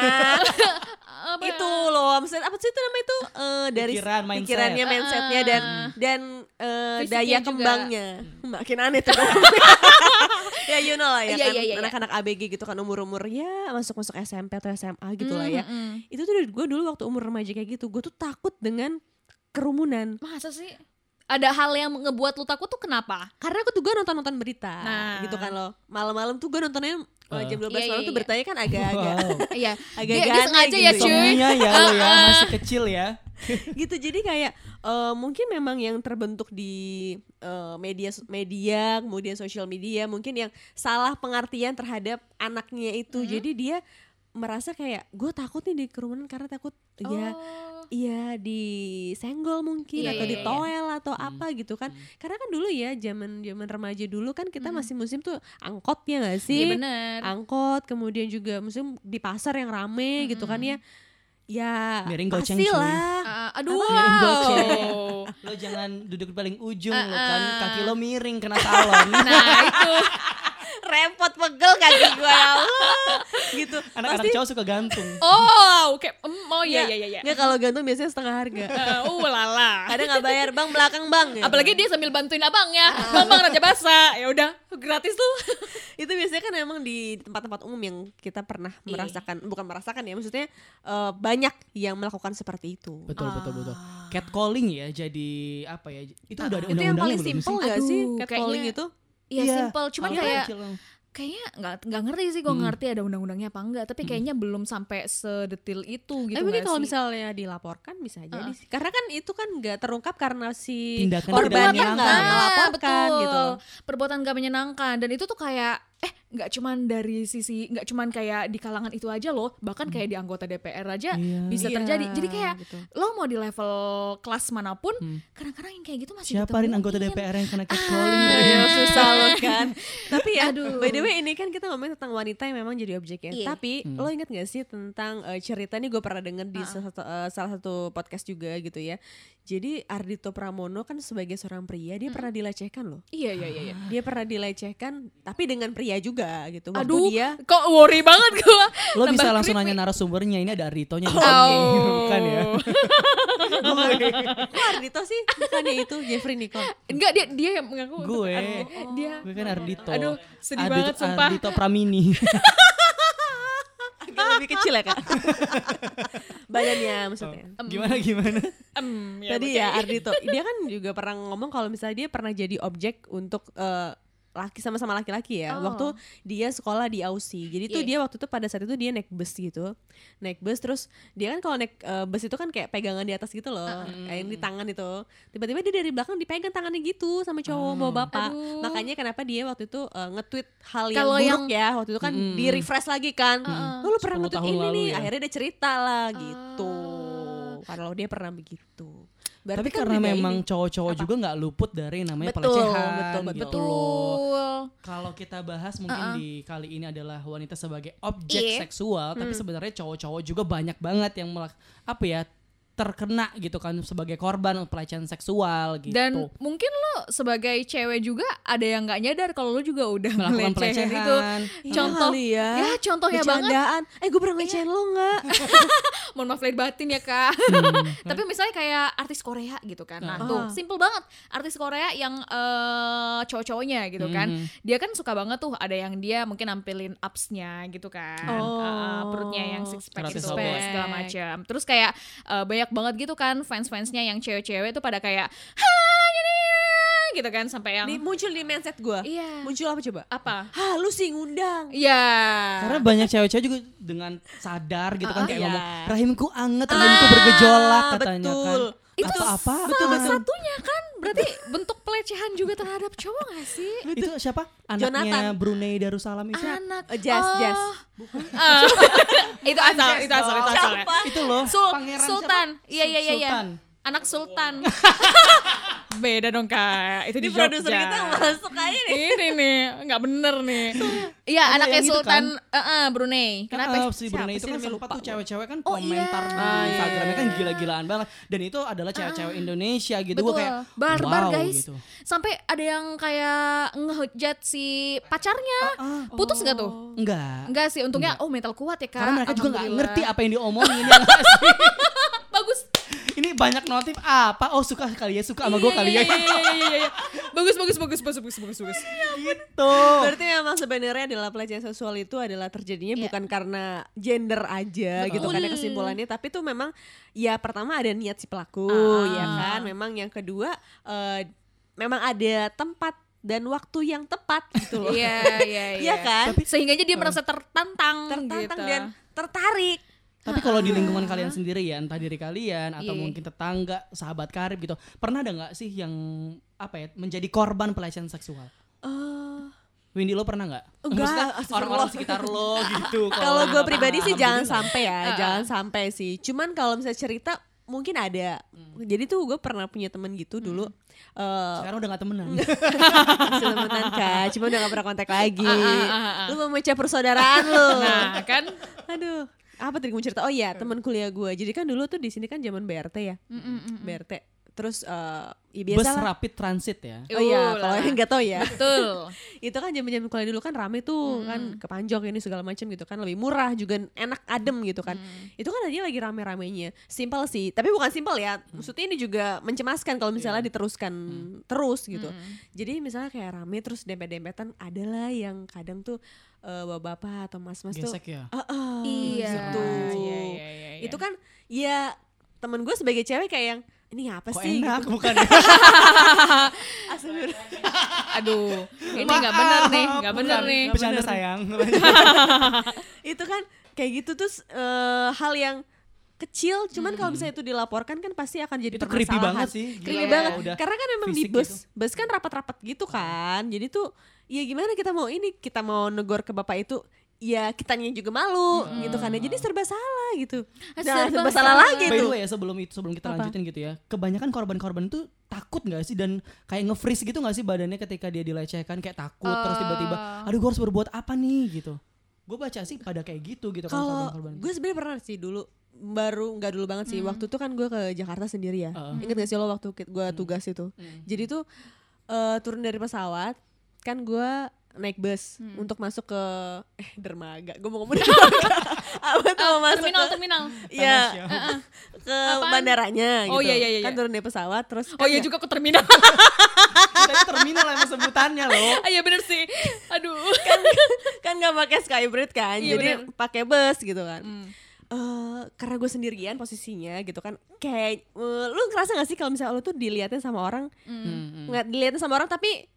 Apa ya? itu loh maksudnya apa sih itu namanya itu Eh, dari Pikiran, mindset. pikirannya mindsetnya dan dan eh, Fisiknya daya juga. kembangnya makin aneh tuh ya you know lah ya Iya, kan iya, iya, iya. anak-anak ABG gitu kan umur-umur ya masuk-masuk SMP atau SMA gitu lah ya Mm-mm. itu tuh gue dulu waktu umur remaja kayak gitu gue tuh takut dengan kerumunan Masa sih Ada hal yang ngebuat lu takut tuh kenapa? karena aku tuh gue nonton nonton berita Nah. gitu kan loh malam-malam tuh gue nontonnya uh, Uh. jam 12 Iya, malam iya, tuh iya. beritanya kan agak-agak Wow. Iya Agak dia, dia sengaja ya gitu ya. cuy Somnia ya lo ya, masih kecil ya. gitu jadi kayak eh, mungkin memang yang terbentuk di eh, media media kemudian sosial media mungkin yang salah pengertian terhadap anaknya itu Mm-hmm. jadi dia merasa kayak gue takut nih di kerumunan karena takut ya Iya disenggol mungkin Iya, atau iya, iya. ditoel atau apa gitu kan. karena kan dulu ya zaman zaman remaja dulu kan kita masih musim tuh angkot ya gak sih? Iya bener. Angkot kemudian juga musim di pasar yang rame gitu kan ya. Ya Miring goceng, pasti lah Ah, aduh Miring goceng. wow. Lo jangan duduk di paling ujung lo Ah, kan, ah. kaki lo miring kena salon. Nah itu repot pegel kaki gue ya Allah. Gitu. Anak-anak pasti cowok suka gantung. Oh oke. Mm, Oh iya iya iya iya. nggak kalau gantung biasanya setengah harga. Eh, Uh lala. Kadang nggak bayar bang belakang bang gitu. Apalagi dia sambil bantuin abangnya Bang bang Raja Basa Ya udah gratis tuh. Itu biasanya kan emang di tempat-tempat umum yang kita pernah Iya. merasakan bukan merasakan ya maksudnya eh, banyak yang melakukan seperti itu. Betul betul betul. Catcalling ya jadi apa ya? Itu udah ada itu yang paling simpel nggak sih? Catcalling itu Iya Iya, simple Cuman hal kayak kecil. Kayaknya nggak nggak ngerti sih Gue ngerti ada undang-undangnya apa enggak Tapi kayaknya belum sampai sedetil itu gitu Tapi mungkin nggak kalau sih? misalnya dilaporkan bisa jadi sih. Karena kan itu kan nggak terungkap karena si Tindakan korbannya tidak nggak menyenangkan. melaporkan betul. gitu. Perbuatan gak menyenangkan dan itu tuh kayak eh nggak cuman dari sisi nggak cuman kayak di kalangan itu aja loh, bahkan kayak di anggota DPR aja Iya. bisa Iya, terjadi. Jadi kayak gitu. lo mau di level kelas mana pun, kadang-kadang yang kayak gitu masih Siapa Rin anggota. DPR yang kena catcalling? Ah, Rin? Aduh, susah loh kan. Tapi ya, Aduh. by the way ini kan kita ngomongin tentang wanita yang memang jadi objek ya. Iya. Tapi lo inget gak sih tentang eh, cerita ini gue pernah denger di salah satu, eh, salah satu podcast juga gitu ya. Jadi Ardito Pramono kan sebagai seorang pria dia pernah dilecehkan loh. Iya iya iya. iya. Dia pernah dilecehkan tapi dengan pria iya juga gitu. Waktu Aduh, dia kok worry banget gua. Lo bisa langsung creepy. nanya narasumbernya ini ada Arditonya di Oh. sini. bukan ya? Kok Ardito sih bukannya itu Jeffrey Nicole. Enggak dia dia yang mengaku Gue. Ardito. dia Gue kan Ardito. Aduh, sedih Ardito- banget, sumpah. Ardito Pramini. Agak lebih kecil ya kak. Badannya maksudnya. gimana gimana? Em, ya, Tadi ya Ardito, dia kan juga pernah ngomong kalau misalnya dia pernah jadi objek untuk eh, laki sama-sama laki-laki ya. Oh. Waktu dia sekolah di Aussie. Jadi tuh Iya. dia waktu itu pada saat itu dia naik bus gitu. Naik bus terus dia kan kalau naik eh, bus itu kan kayak pegangan di atas gitu loh. Kayak yang di tangan itu. Tiba-tiba dia dari belakang dipegang tangannya gitu sama cowok bawa bapak. Aduh. Makanya kenapa dia waktu itu eh, nge-tweet hal yang Kalau buruk yang- ya. Waktu itu kan Mm-mm. di refresh lagi kan. Oh, lu 10 pernah nge-tweet ini lalu nih. ya. Akhirnya dia cerita lah gitu. Ah. Kalau dia pernah begitu. Tapi kan karena memang cowok-cowok juga nggak luput dari namanya Betul, pelecehan betul, gitu betul. loh. Betul. Kalau kita bahas mungkin di kali ini adalah wanita sebagai objek Iya. seksual, tapi sebenarnya cowok-cowok juga banyak banget yang melak apa ya terkena gitu kan sebagai korban pelecehan seksual gitu. Dan mungkin lo sebagai cewek juga ada yang nggak nyadar kalau lo juga udah melakukan pelecehan. itu. Iya Contoh ya. ya contohnya banget. Eh gue pernah ngelecehin lo nggak? Mohon maaf lahir batin ya kak. Hmm. Tapi misalnya kayak artis Korea gitu kan. Nah Ah. tuh simple banget. Artis Korea yang eh, cowok-cowoknya gitu kan. Mhm. Dia kan suka banget tuh ada yang dia mungkin nampilin absnya gitu kan. Oh. Eh, perutnya yang six pack Six itu pack. segala macam. Terus kayak eh, banyak banget gitu kan fans-fansnya yang cewek-cewek tuh pada kayak "Hah, gini, gitu kan sampai yang Nih muncul di mindset gue. Iya. Muncul apa coba? apa? Hah lu sih ngundang. Iya. Karena banyak cewek-cewek juga dengan sadar gitu kan Ah, kayak iya. ngomong rahimku anget, rahimku bergejolak Ah, katanya betul. kan. itu apa-apa. salah satunya kan berarti bentuk pelecehan juga terhadap cowok gak sih? Itu siapa? Anaknya Jonathan. Brunei Darussalam itu. Anak Oh, Jas, Jas. Ah. itu asal, itu asal, itu asal. Itu loh. Sul- Pangeran Sultan. Iya iya iya iya. Sultan. Anak Sultan. Beda dong kak. Itu di, Di produser kita masuk aja nih. Ini nih, nggak bener nih. Iya, anaknya yang itu Sultan eh, eh, Brunei. Kenapa? Kenapa si Brunei itu kan Lupa tuh cewek-cewek kan Oh, komentar iya. di Ah, iya, Instagramnya kan iya. gila-gilaan banget dan itu adalah cewek-cewek Indonesia gitu Betul, Gua kayak barbar wow, guys. gitu. Sampai ada yang kayak ngehujat si pacarnya. Ah, Putus nggak tuh? enggak. Enggak sih, untungnya oh mental kuat ya kak. Karena mereka juga nggak ngerti apa yang diomongin ya? Bagus. Banyak notif apa? Oh suka kali ya, suka sama gue Iya, kali iya, ya. iya, iya, iya, iya. Bagus, bagus, bagus, bagus, bagus, bagus, bagus. gitu. Berarti memang sebenarnya adalah pelecehan seksual itu adalah terjadinya Iya. bukan karena gender aja gitu kan ya Betul. kesimpulannya tapi tuh memang ya pertama ada niat si pelaku Ah. ya kan memang yang kedua eh, memang ada tempat dan waktu yang tepat gitu loh Iya, iya, iya. Iya kan? Sehingga dia merasa tertantang, tertantang gitu. dan tertarik Tapi kalau di lingkungan kalian sendiri ya, entah diri kalian atau Iya. mungkin tetangga, sahabat karib gitu, pernah ada nggak sih yang apa ya menjadi korban pelecehan seksual? Eh, Windy lo pernah nggak? Enggak, orang-orang sekitar lo gitu. kalau gue pribadi sih jangan sampai ya jangan sampai sih cuman kalau misalnya cerita mungkin ada jadi tuh gue pernah punya temen gitu dulu eh Sekarang udah gak temenan. masih temenan kak cuma udah gak pernah kontak lagi Ah, ah, ah, ah. lu memecah persaudaraan lu Nah, kan aduh apa tadi mau cerita? Oh iya teman kuliah gue jadi kan dulu tuh di sini kan zaman BRT ya? Mm, mm, mm. BRT terus eh ya Bus biasa lah rapid transit ya. oh iya Uh, kalau yang nggak tahu ya. Betul. itu kan zaman-zaman kuliah dulu kan rame tuh kan ke Panjok ini segala macam gitu kan. Lebih murah juga enak adem gitu kan. Itu kan dia lagi rame-ramenya. Simpel sih tapi bukan simpel ya. Maksudnya ini juga mencemaskan kalau misalnya diteruskan terus gitu. Jadi misalnya kayak rame terus dempet-dempetan adalah yang kadang tuh eh, bapak-bapak atau mas-mas tuh Gesek ya. "Ah, ah," Iya. gitu. Iya, iya, iya, iya. itu kan ya temen gue sebagai cewek kayak yang ini apa Kok sih enak gitu. bukan ya? Aduh, ini nggak bener nih, nggak bener Bukan. nih. Bercanda sayang. itu kan kayak gitu terus eh, hal yang kecil cuman kalau misalnya itu dilaporkan kan pasti akan jadi Itu creepy banget sih. Creepy ya, banget udah karena kan memang di bus gitu. bus kan rapat-rapat gitu kan jadi tuh ya gimana kita mau ini kita mau negor ke bapak itu ya kitanya juga malu gitu kan ya jadi serba salah gitu nah, Serba serba salah salah. lagi By the tuh way ya sebelum itu sebelum kita Apa? lanjutin gitu ya, kebanyakan korban-korban itu takut nggak sih dan kayak nge-freeze gitu nggak sih badannya ketika dia dilecehkan kayak takut terus tiba-tiba, Ah. aduh gue harus berbuat apa nih gitu. Gue baca sih pada kayak gitu gitu kan kalau korban-korban. gue sebenarnya pernah sih dulu baru nggak dulu banget sih waktu itu kan gue ke Jakarta sendiri ya Heeh. inget gak sih lo waktu gue tugas itu jadi tuh eh, turun dari pesawat kan gue naik bus Hmm. untuk masuk ke eh dermaga. Gue mau ngomong dermaga. Apa tuh mau masuk terminal ke, terminal. Iya, Tamasya. ke Apaan? bandaranya gitu. Oh, iya, iya, iya. Kan turun dari pesawat terus Oh kan iya ya- juga ke terminal. Tadi terminal emang sebutannya loh. Ah iya bener sih. Aduh. kan nggak pakai skybridge kan. Iya, jadi pakai bus gitu kan. Hmm. Eh karena gue sendirian posisinya gitu kan kayak eh, lu ngerasa gak sih kalau misalnya lu tuh diliatin sama orang Hmm. ngeliat diliatin sama orang tapi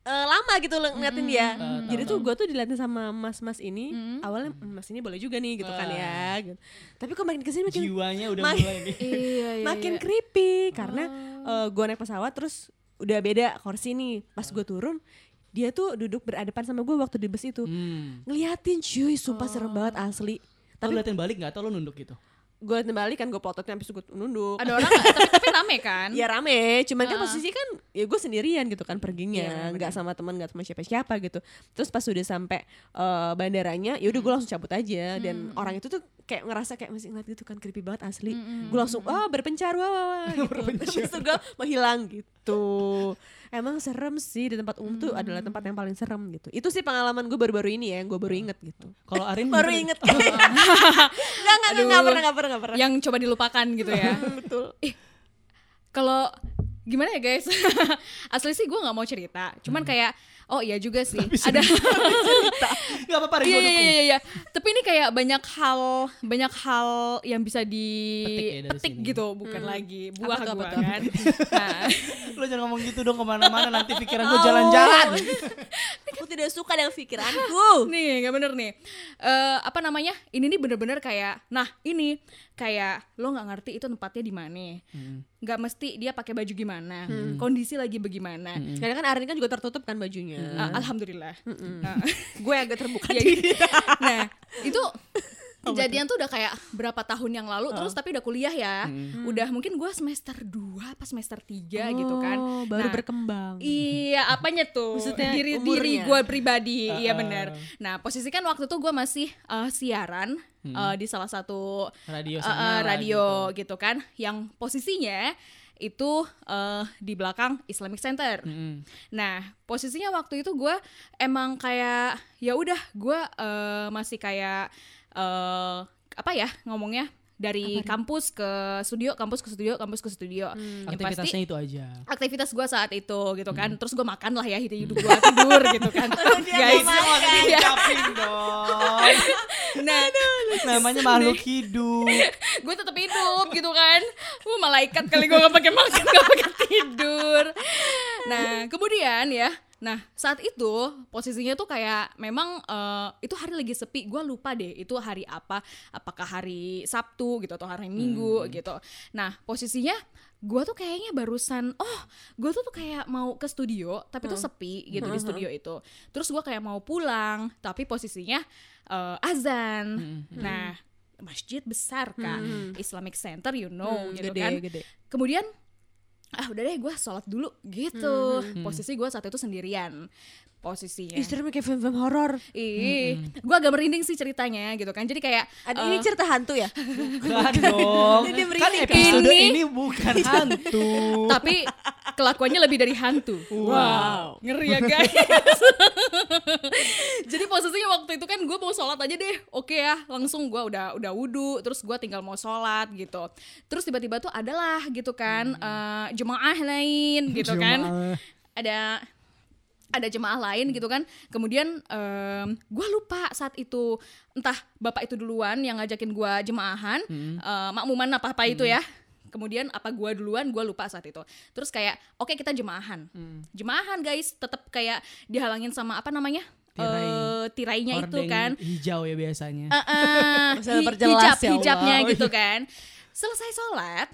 eh, lama gitu ngeliatin dia Eh, jadi tuh gue tuh diliatin sama mas-mas ini Hmm. awalnya "Hmm, mas ini boleh juga nih gitu kan Wah. ya gitu. tapi kok makin ke sini makin Jiwanya udah Mak- mulai nih. Iya iya. makin iya. creepy karena Oh. gue naik pesawat terus udah beda kursi nih pas gue turun dia tuh duduk berhadapan sama gue waktu di bus itu Hmm. ngeliatin cuy sumpah serem banget asli Tapi liatin balik nggak atau lo nunduk gitu? gue liatin balik kan gue plototin habis gue nunduk Ada orang nggak? tapi tapi rame kan? ya rame cuman kan Ah. posisi kan ya gue sendirian gitu kan perginya nggak sama teman nggak sama siapa-siapa gitu terus pas udah sampai eh, bandaranya ya udah gue langsung cabut aja dan Hmm. orang itu tuh kayak ngerasa kayak masih ngeliat gitu kan creepy banget asli Mm-mm. gue langsung wah berpencar wah wah, wah gitu terus gue menghilang gitu emang serem sih di tempat umum tuh adalah tempat yang paling serem gitu. Itu sih pengalaman gue baru-baru ini ya yang gue baru inget gitu. Kalau Arin baru inget. Nggak nggak nggak pernah nggak pernah nggak pernah. Yang coba dilupakan gitu ya. betul. Kalau gimana ya guys? Asli sih gue nggak mau cerita. Cuman kayak oh iya juga sih. Ada Nggak apa-apa, Iya iya iya iya. Tapi ini kayak banyak hal banyak hal yang bisa ya dipetik sini. gitu, bukan lagi buah Apa tuh, apa gua tuh? kan. Nah, Lo jangan ngomong gitu dong ke mana-mana nanti pikiran gue jalan-jalan. aku tidak suka dengan pikiranku nih nggak bener nih. Eh apa namanya? Ini nih bener-bener kayak, nah ini kayak lo nggak ngerti itu tempatnya di mana. Hmm. Nggak mesti dia pakai baju gimana, kondisi lagi bagaimana. Karena kan Arin kan juga tertutup kan bajunya. Eh, Alhamdulillah. Nah, Gue agak terbuka gitu. nah itu kejadian tuh udah kayak berapa tahun yang lalu terus tapi udah kuliah ya udah mungkin gue semester 2 apa semester 3 gitu kan Oh, baru Nah, berkembang. Iya, apanya tuh? Maksudnya diri diri umurnya? gue pribadi, iya Uh-uh. benar. Nah, posisi kan waktu itu gue masih uh, siaran uh, di salah satu Radio uh, sana uh, lah radio gitu. gitu. kan, yang posisinya itu uh, di belakang Islamic Center. Mm-mm. Nah, posisinya waktu itu gue emang kayak ya udah gue uh, masih kayak uh, apa ya ngomongnya? Dari kampus ke studio, kampus ke studio, kampus ke studio. Yang pasti Aktivitasnya itu aja. aktivitas gue saat itu gitu kan. Terus gue makan lah ya hidup gue tidur gitu kan. Guys Iya. Ucapin dong. nah Namanya makhluk hidup. gue tetap hidup gitu kan. Gue malaikat kali gue gak pakai makan gak pakai tidur. Nah kemudian ya Nah saat itu posisinya tuh kayak memang eh, itu hari lagi sepi gue lupa deh itu hari apa. Apakah hari Sabtu gitu atau hari Minggu gitu. Nah posisinya gue tuh kayaknya barusan oh gue tuh tuh kayak mau ke studio tapi tuh sepi gitu di studio itu. Terus gue kayak mau pulang tapi posisinya eh, azan. Nah masjid besar kan Islamic Center you know Hmm, gitu gede, kan. gede. kemudian ah udah deh gue sholat dulu gitu. Posisi gue saat itu sendirian posisinya Ih, serem kayak film-film horor. ih gue agak merinding sih ceritanya gitu kan jadi kayak Ada eh, ini cerita hantu ya? Bukan dong. Kan merinding. episode Ini- ini bukan hantu. tapi kelakuannya lebih dari hantu Wow. ngeri ya guys jadi posisinya waktu itu kan gue mau sholat aja deh oke ya langsung gue udah udah wudhu terus gue tinggal mau sholat gitu terus tiba-tiba tuh adalah gitu kan eh, jemaah lain gitu kan Jemaah. ada ada jemaah lain gitu kan. Kemudian gue lupa saat itu entah bapak itu duluan yang ngajakin gue jemaahan eh, makmuman apa apa itu ya. Kemudian apa gue duluan gue lupa saat itu. Terus kayak oke kita jemaahan. Jemaahan guys. Tetap kayak dihalangin sama apa namanya? Tirai. Eh, tirainya itu kan. hijau ya biasanya. Eh, Masalah hi- hijab ya hijabnya gitu kan. Selesai sholat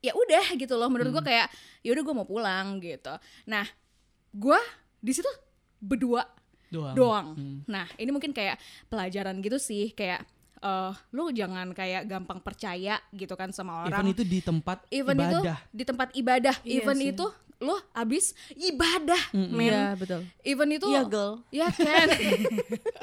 ya udah gitu loh. Menurut gua kayak ya udah gue mau pulang gitu. Nah gua di situ berdua Doang. doang. Nah ini mungkin kayak pelajaran gitu sih kayak eh lu jangan kayak gampang percaya gitu kan sama orang. Event itu di tempat Event ibadah. itu di tempat ibadah. Iya event sih. itu lo abis ibadah men. Iya, betul. event itu Iya, girl. ya kan?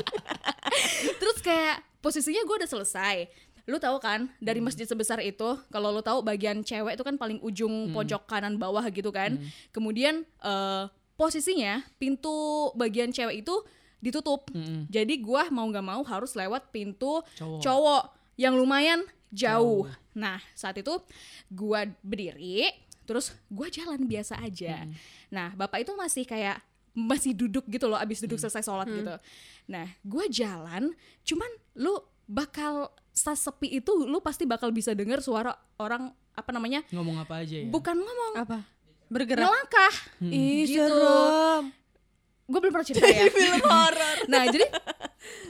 Terus kayak posisinya gue udah selesai. Lu tahu kan dari masjid sebesar itu kalau lu tahu bagian cewek itu kan paling ujung pojok kanan bawah gitu kan. Kemudian eh posisinya pintu bagian cewek itu ditutup. Mm-mm. Jadi gua mau nggak mau harus lewat pintu Cowok. cowok yang lumayan jauh. Nah, saat itu gua berdiri, terus gua jalan biasa aja. Nah, bapak itu masih kayak masih duduk gitu loh abis duduk selesai sholat gitu. Nah, gua jalan, cuman lu bakal saat sepi itu lu pasti bakal bisa dengar suara orang apa namanya? Ngomong apa aja ya? Bukan ngomong, Apa? Bergerak. ngelangkah. Ih, Gitu. serem. Gue belum pernah cerita ya. Film horor. Nah, jadi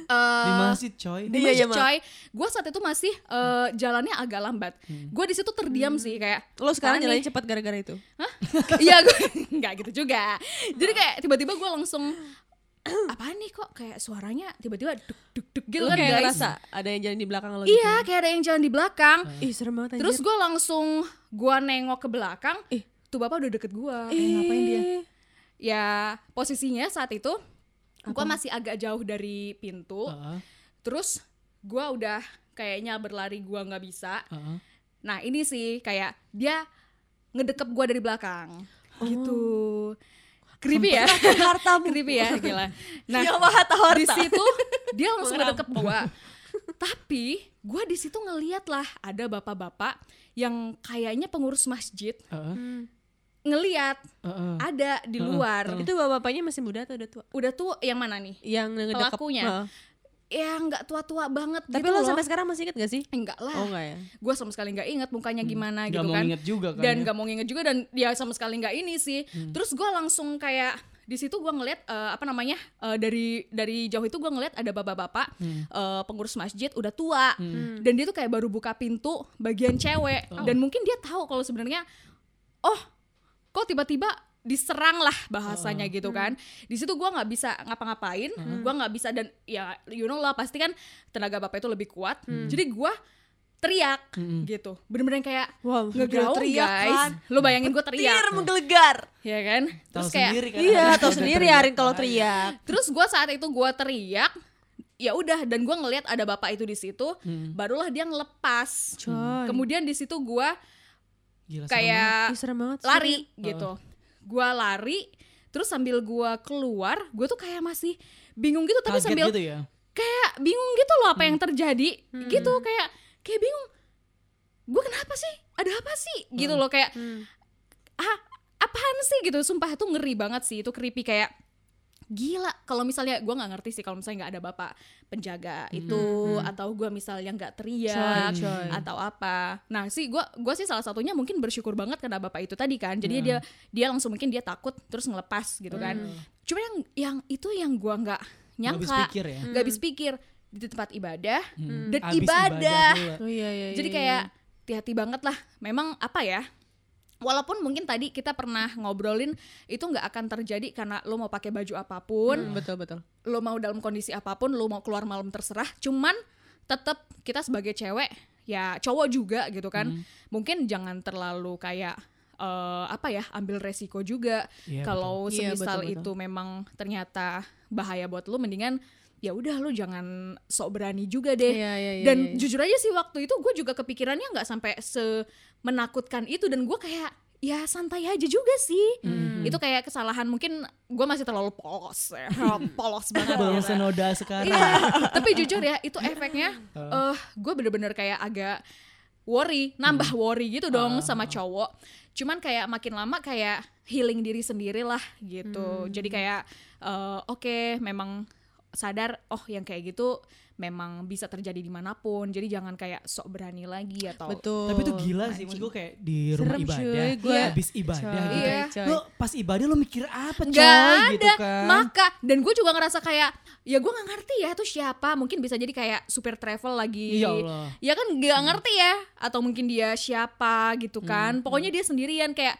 eh, Di masjid coy. di Iya, masjid iya, coy gue saat itu masih eh, jalannya agak lambat gue di situ terdiam sih kayak Lo sekarang "Apaan jalannya nih?" cepat gara-gara itu. iya gue nggak gitu juga jadi kayak tiba-tiba gue langsung apaan nih kok kayak suaranya tiba-tiba duk duk duk gitu Lo kan kayak guys ngerasa ada yang jalan di belakang lo iya kayak ada yang jalan di belakang gitu. Ih, serem banget terus gue langsung gue nengok ke belakang Ih. Tuh bapak udah deket gue Ih, ngapain dia? Ya posisinya saat itu gue masih agak jauh dari pintu. Heeh, terus gue udah kayaknya berlari gue nggak bisa. Heeh. Nah ini sih kayak dia ngedekep gue dari belakang. Gitu. Creepy ya, hartamu. creepy ya, gila. Nah Ya, harta di situ dia langsung ngedekep gue. Tapi gue di situ ngeliat lah ada bapak-bapak yang kayaknya pengurus masjid. Heeh, Hmm. Ngeliat heeh. ada di luar. Itu bapak-bapaknya masih muda atau udah tua? Udah tuh yang mana nih? Yang. Pelakunya. Heeh. Ya nggak tua-tua banget Tapi gitu lo loh. sampai sekarang masih inget gak sih? enggak lah. Oh enggak ya. Gue sama sekali nggak inget mukanya gimana Gak gitu mau kan. inget juga kan dan ya? gak mau nginget juga dan dia sama sekali nggak ini sih terus gue langsung kayak di situ gue ngeliat eh, apa namanya eh, dari dari jauh itu gue ngeliat ada bapak-bapak eh, pengurus masjid udah tua dan dia tuh kayak baru buka pintu bagian cewek dan mungkin dia tahu kalau sebenarnya oh kok tiba-tiba diserang lah bahasanya gitu kan. Di situ gue nggak bisa ngapa-ngapain gue nggak bisa dan ya you know lah pasti kan tenaga bapak itu lebih kuat. Jadi gue teriak gitu. Bener-bener kayak Wow, ngegaung teriak guys. kan. lu bayangin gue teriak. Tir menggelegar. ya kan? Terus kayak sendiri kan. Iya, ada tau sendiri Arin kalau aja. teriak. terus gue saat itu gue teriak ya udah dan gue ngelihat ada bapak itu di situ barulah dia ngelepas. Coy. kemudian di situ gue Gila, serem kayak Ih, serem banget. lari gitu. Gue lari terus sambil gue keluar gue tuh kayak masih bingung gitu tapi Kaget sambil gitu ya? kayak bingung gitu loh apa yang terjadi gitu. Kayak kayak bingung gue kenapa sih? Ada apa sih? Gitu loh kayak Hmm. ah apaan sih? Gitu. Sumpah itu ngeri banget sih itu creepy kayak gila. Kalau misalnya gue nggak ngerti sih kalau misalnya nggak ada bapak penjaga itu atau gue misalnya nggak teriak Coy, coy. atau apa. Nah sih gue gua sih salah satunya mungkin bersyukur banget karena bapak itu tadi kan. Jadi dia dia langsung mungkin dia takut terus ngelepas gitu kan. Cuma yang yang itu yang gue nggak Nggak nyangka. habis pikir ya? Nggak habis pikir. Di tempat ibadah dan Habis ibadah. pula. Oh iya iya. jadi iya, kayak hati-hati banget lah. Memang apa ya? Walaupun mungkin tadi kita pernah ngobrolin itu nggak akan terjadi karena lo mau pakai baju apa pun, Hmm, betul betul. lo mau dalam kondisi apa pun, lo mau keluar malam terserah. Cuman tetap kita sebagai cewek ya cowok juga gitu kan. Hmm. Mungkin jangan terlalu kayak eh, apa ya ambil resiko juga Iya, kalau. Iya, semisal betul, betul. itu memang ternyata bahaya buat lo mendingan ya udah lo jangan sok berani juga deh. Iya iya iya. dan iya. jujur aja sih waktu itu gue juga kepikirannya nggak sampai se menakutkan itu dan gue kayak ya santai aja juga sih. Hmm. itu kayak kesalahan mungkin gue masih terlalu polos ya. Polos banget. Gitu. senoda sekarang. Iya, tapi jujur ya itu efeknya eh gue bener-bener kayak agak worry nambah worry gitu dong sama cowok. Cuman kayak makin lama kayak healing diri sendiri lah gitu jadi kayak eh, oke memang sadar oh yang kayak gitu memang bisa terjadi di mana pun jadi jangan kayak sok berani lagi atau betul. Tapi itu gila sih, maksud gue kayak di rumah Serem, ibadah, cuy, gua- Iya, habis ibadah Coy, gitu. Iya. coy. Lo pas ibadah lo mikir apa coy Gak ada gitu kan. maka dan gue juga ngerasa kayak ya gue nggak ngerti ya itu siapa mungkin bisa jadi kayak super travel lagi Ya Allah. ya kan nggak ngerti ya atau mungkin dia siapa gitu kan pokoknya dia sendirian kayak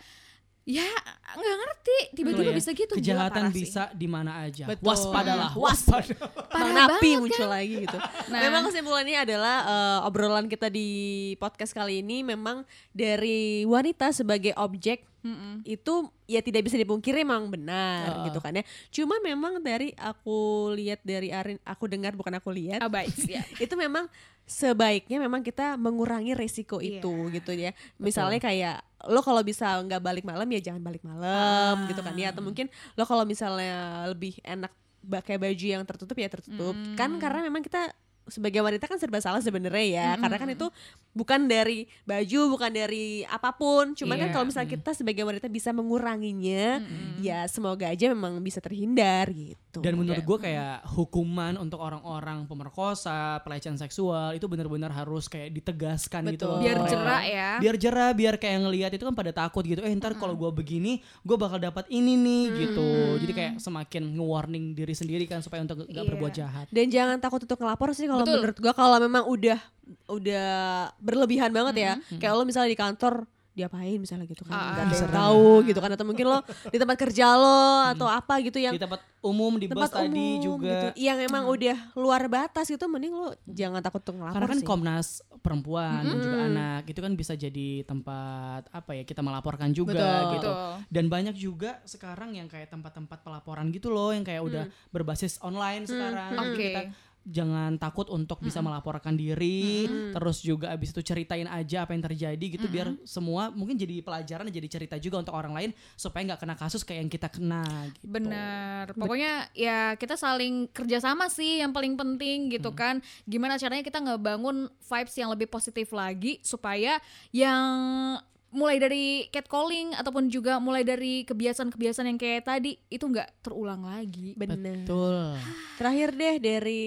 ya nggak ngerti tiba-tiba Betul ya, bisa gitu Gila, Kejahatan parah sih. bisa di mana aja. Betul. Waspadalah, waspada. Parah Napi banget muncul kan? lagi gitu. Nah. Memang kesimpulannya adalah eh, obrolan kita di podcast kali ini memang dari wanita sebagai objek Mm-mm. itu ya tidak bisa dipungkiri memang benar Heeh. gitu kan ya. Cuma memang dari aku lihat dari Arin, aku dengar bukan aku lihat. Abai ya. itu memang sebaiknya memang kita mengurangi resiko Iya, itu gitu ya. Misalnya kayak lo kalau bisa nggak balik malam ya jangan balik malam gitu kan ya. Atau mungkin lo kalau misalnya lebih enak pakai baju yang tertutup ya tertutup. Kan karena memang kita sebagai wanita kan serba salah sebenarnya ya karena kan itu bukan dari baju bukan dari apa pun cuman kan Iya. kalau misalnya kita sebagai wanita bisa menguranginya ya semoga aja memang bisa terhindar gitu Dan menurut gue kayak hukuman untuk orang-orang pemerkosa, pelecehan seksual itu benar-benar harus kayak ditegaskan gitu. Betul. loh. biar jerak ya Biar jerah, biar kayak ngelihat itu kan pada takut gitu. Eh ntar kalau gue begini, gue bakal dapat ini nih gitu. Jadi kayak semakin nge-warning diri sendiri kan supaya untuk gak Iya. berbuat jahat. dan jangan takut untuk ngelapor sih kalau Betul. menurut gua kalau memang udah udah berlebihan banget ya kayak lo misalnya di kantor diapain misalnya gitu kan Ah, nggak ada yang tahu gitu kan atau mungkin lo di tempat kerja lo atau apa gitu yang Di tempat umum, di bus tempat tadi umum juga. gitu, yang emang udah luar batas gitu mending lo jangan takut untuk ngelapor Karena kan sih. Komnas Perempuan dan juga anak itu kan bisa jadi tempat apa ya kita melaporkan juga Betul. gitu. Dan banyak juga sekarang yang kayak tempat-tempat pelaporan gitu loh yang kayak udah berbasis online sekarang. Jadi Oke. Kita jangan takut untuk bisa melaporkan diri, terus juga abis itu ceritain aja apa yang terjadi gitu biar semua mungkin jadi pelajaran jadi cerita juga untuk orang lain supaya nggak kena kasus kayak yang kita kena gitu. Bener, pokoknya ya kita saling kerjasama sih yang paling penting gitu kan. Gimana caranya kita ngebangun vibes yang lebih positif lagi supaya yang mulai dari catcalling ataupun juga mulai dari kebiasaan-kebiasaan yang kayak tadi itu nggak terulang lagi. bener Betul. terakhir deh dari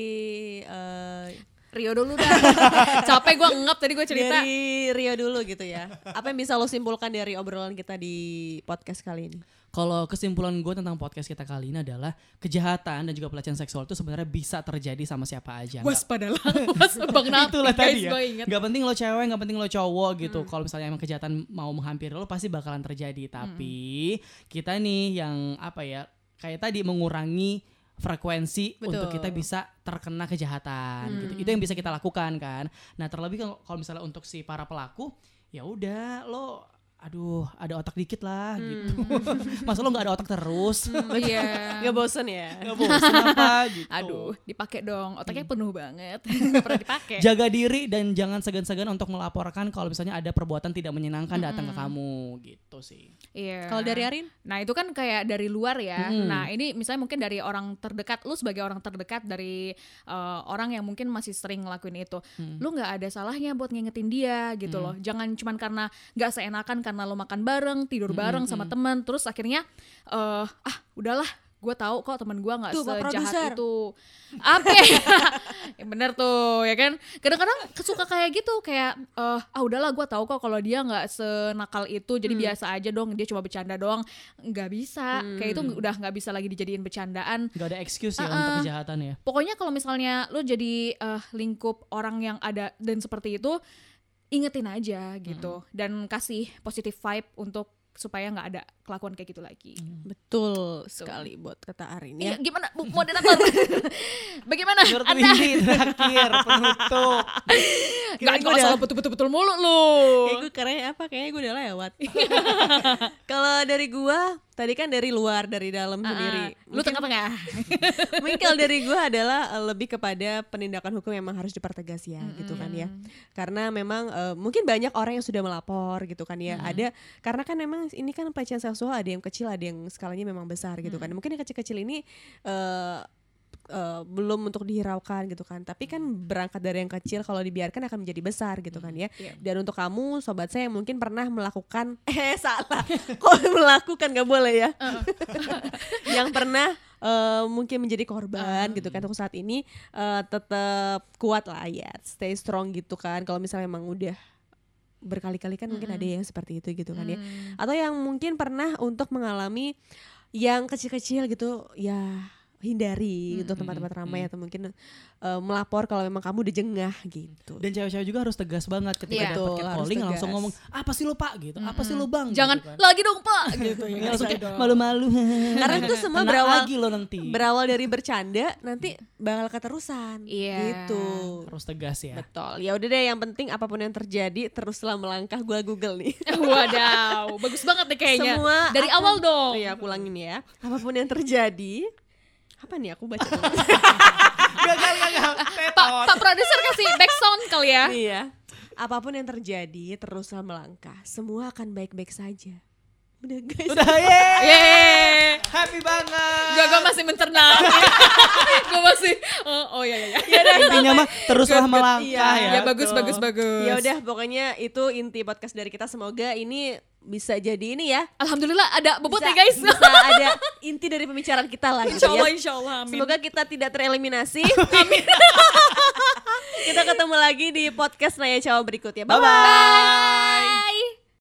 eh, Rio dulu dah. Capek gue ngap tadi gue cerita. dari Rio dulu gitu ya apa yang bisa lo simpulkan dari obrolan kita di podcast kali ini Kalau kesimpulan gue tentang podcast kita kali ini adalah kejahatan dan juga pelecehan seksual itu sebenarnya bisa terjadi sama siapa aja. Waspadalah, Napi Itulah tadi ya. Gak penting lo cewek, gak penting lo cowok gitu. Kalau misalnya emang kejahatan mau menghampiri lo pasti bakalan terjadi. Tapi kita nih yang apa ya kayak tadi mengurangi frekuensi Betul. untuk kita bisa terkena kejahatan gitu. Itu yang bisa kita lakukan kan. Nah, terlebih kalau misalnya untuk si para pelaku ya udah lo aduh ada otak dikit lah gitu. Masa lo nggak ada otak terus? Iya. Gak bosen ya Gak bosan apa gitu. Aduh, dipakai dong. Otaknya penuh banget. Pernah dipakai. Jaga diri dan jangan segan-segan untuk melaporkan kalau misalnya ada perbuatan tidak menyenangkan datang ke kamu gitu sih. Iya. kalau dari Arin Nah itu kan kayak dari luar ya. Hmm. Nah ini misalnya mungkin dari orang terdekat, lu sebagai orang terdekat dari eh, orang yang mungkin masih sering ngelakuin itu, lu nggak ada salahnya buat ngingetin dia gitu loh. Jangan cuman karena nggak seenakan karena lu makan bareng, tidur bareng sama temen, terus akhirnya eh ah udahlah. Gue tahu kok teman gue nggak sejahat itu. Apa? ya bener tuh ya kan. Kadang-kadang suka kayak gitu kayak eh ah udahlah gue tahu kok kalau dia nggak senakal itu jadi biasa aja dong dia cuma bercanda doang nggak bisa kayak itu udah nggak bisa lagi dijadiin bercandaan Gak ada excuse ya untuk kejahatan ya. pokoknya kalau misalnya lo jadi eh, lingkup orang yang ada dan seperti itu ingetin aja gitu. Dan kasih positive vibe untuk supaya nggak ada kelakuan kayak gitu lagi. betul sekali buat kata Arin ya Iya, gimana Bu moderator? Bagaimana? Menurut Anda terakhir penutup. nggak gua udah- salah betul-betul mulu lu. Kayak gue karena apa? Kayaknya gue udah lewat. kalau dari gua tadi kan dari luar, dari dalam sendiri. Ah, Lu tengah-tengah. Mungkin kalau dari gua adalah eh, lebih kepada penindakan hukum yang memang harus dipertegas ya, gitu kan ya. Karena memang eh, mungkin banyak orang yang sudah melapor gitu kan ya. Ada karena kan memang ini kan pelecehan seksual ada yang kecil, ada yang skalanya memang besar gitu kan. Mungkin yang kecil-kecil ini eh eh, belum untuk dihiraukan gitu kan. Tapi kan berangkat dari yang kecil kalau dibiarkan akan menjadi besar gitu kan ya. Iya. dan untuk kamu sobat saya yang mungkin pernah melakukan eh salah. Kok melakukan? Nggak boleh ya. Yang pernah eh, mungkin menjadi korban gitu kan. Untuk saat ini eh, tetap kuat lah ya. Stay strong gitu kan. Kalau misalnya memang udah berkali-kali kan mungkin ada yang seperti itu gitu kan ya. Atau yang mungkin pernah untuk mengalami yang kecil-kecil gitu ya hindari gitu tempat-tempat ramai atau mungkin eh, melapor kalau memang kamu udah jengah gitu Dan cewek-cewek juga harus tegas banget ketika Iya. dapat catcalling tegas. langsung ngomong apa sih lo pak gitu, apa sih lo bang. Jangan gitu kan. lagi dong pak gitu ya. Langsung kayak malu-malu. karena itu semua berawal lagi lo nanti. berawal dari bercanda nanti bakal keterusan Iya. gitu harus tegas ya. betul ya udah deh yang penting apa pun yang terjadi teruslah melangkah gua google nih Wadaw, bagus banget nih kayaknya. Semua Dari akan- awal dong. Iya, aku ulangin ya. Apa pun yang terjadi, apa nih aku baca. Gagal gagal. Pak, Pak produser kasih back sound kali ya. iya. apa pun yang terjadi teruslah melangkah semua akan baik-baik saja udah guys Udah yeay. Yeay. Happy banget. Gak, gue masih mencerna. gue masih, oh, oh ya ya ya. Intinya mah teruslah melangkah Iya. ya. Ya bagus bagus bagus. ya udah pokoknya itu inti podcast dari kita semoga ini bisa jadi ini ya Alhamdulillah ada bobot ya guys. bisa ada inti dari pembicaraan kita lah gitu Insya Allah, ya insya Allah, amin. Semoga kita tidak tereliminasi. Amin. kita ketemu lagi di podcast Naya Cawa berikutnya. Bye bye. Bye.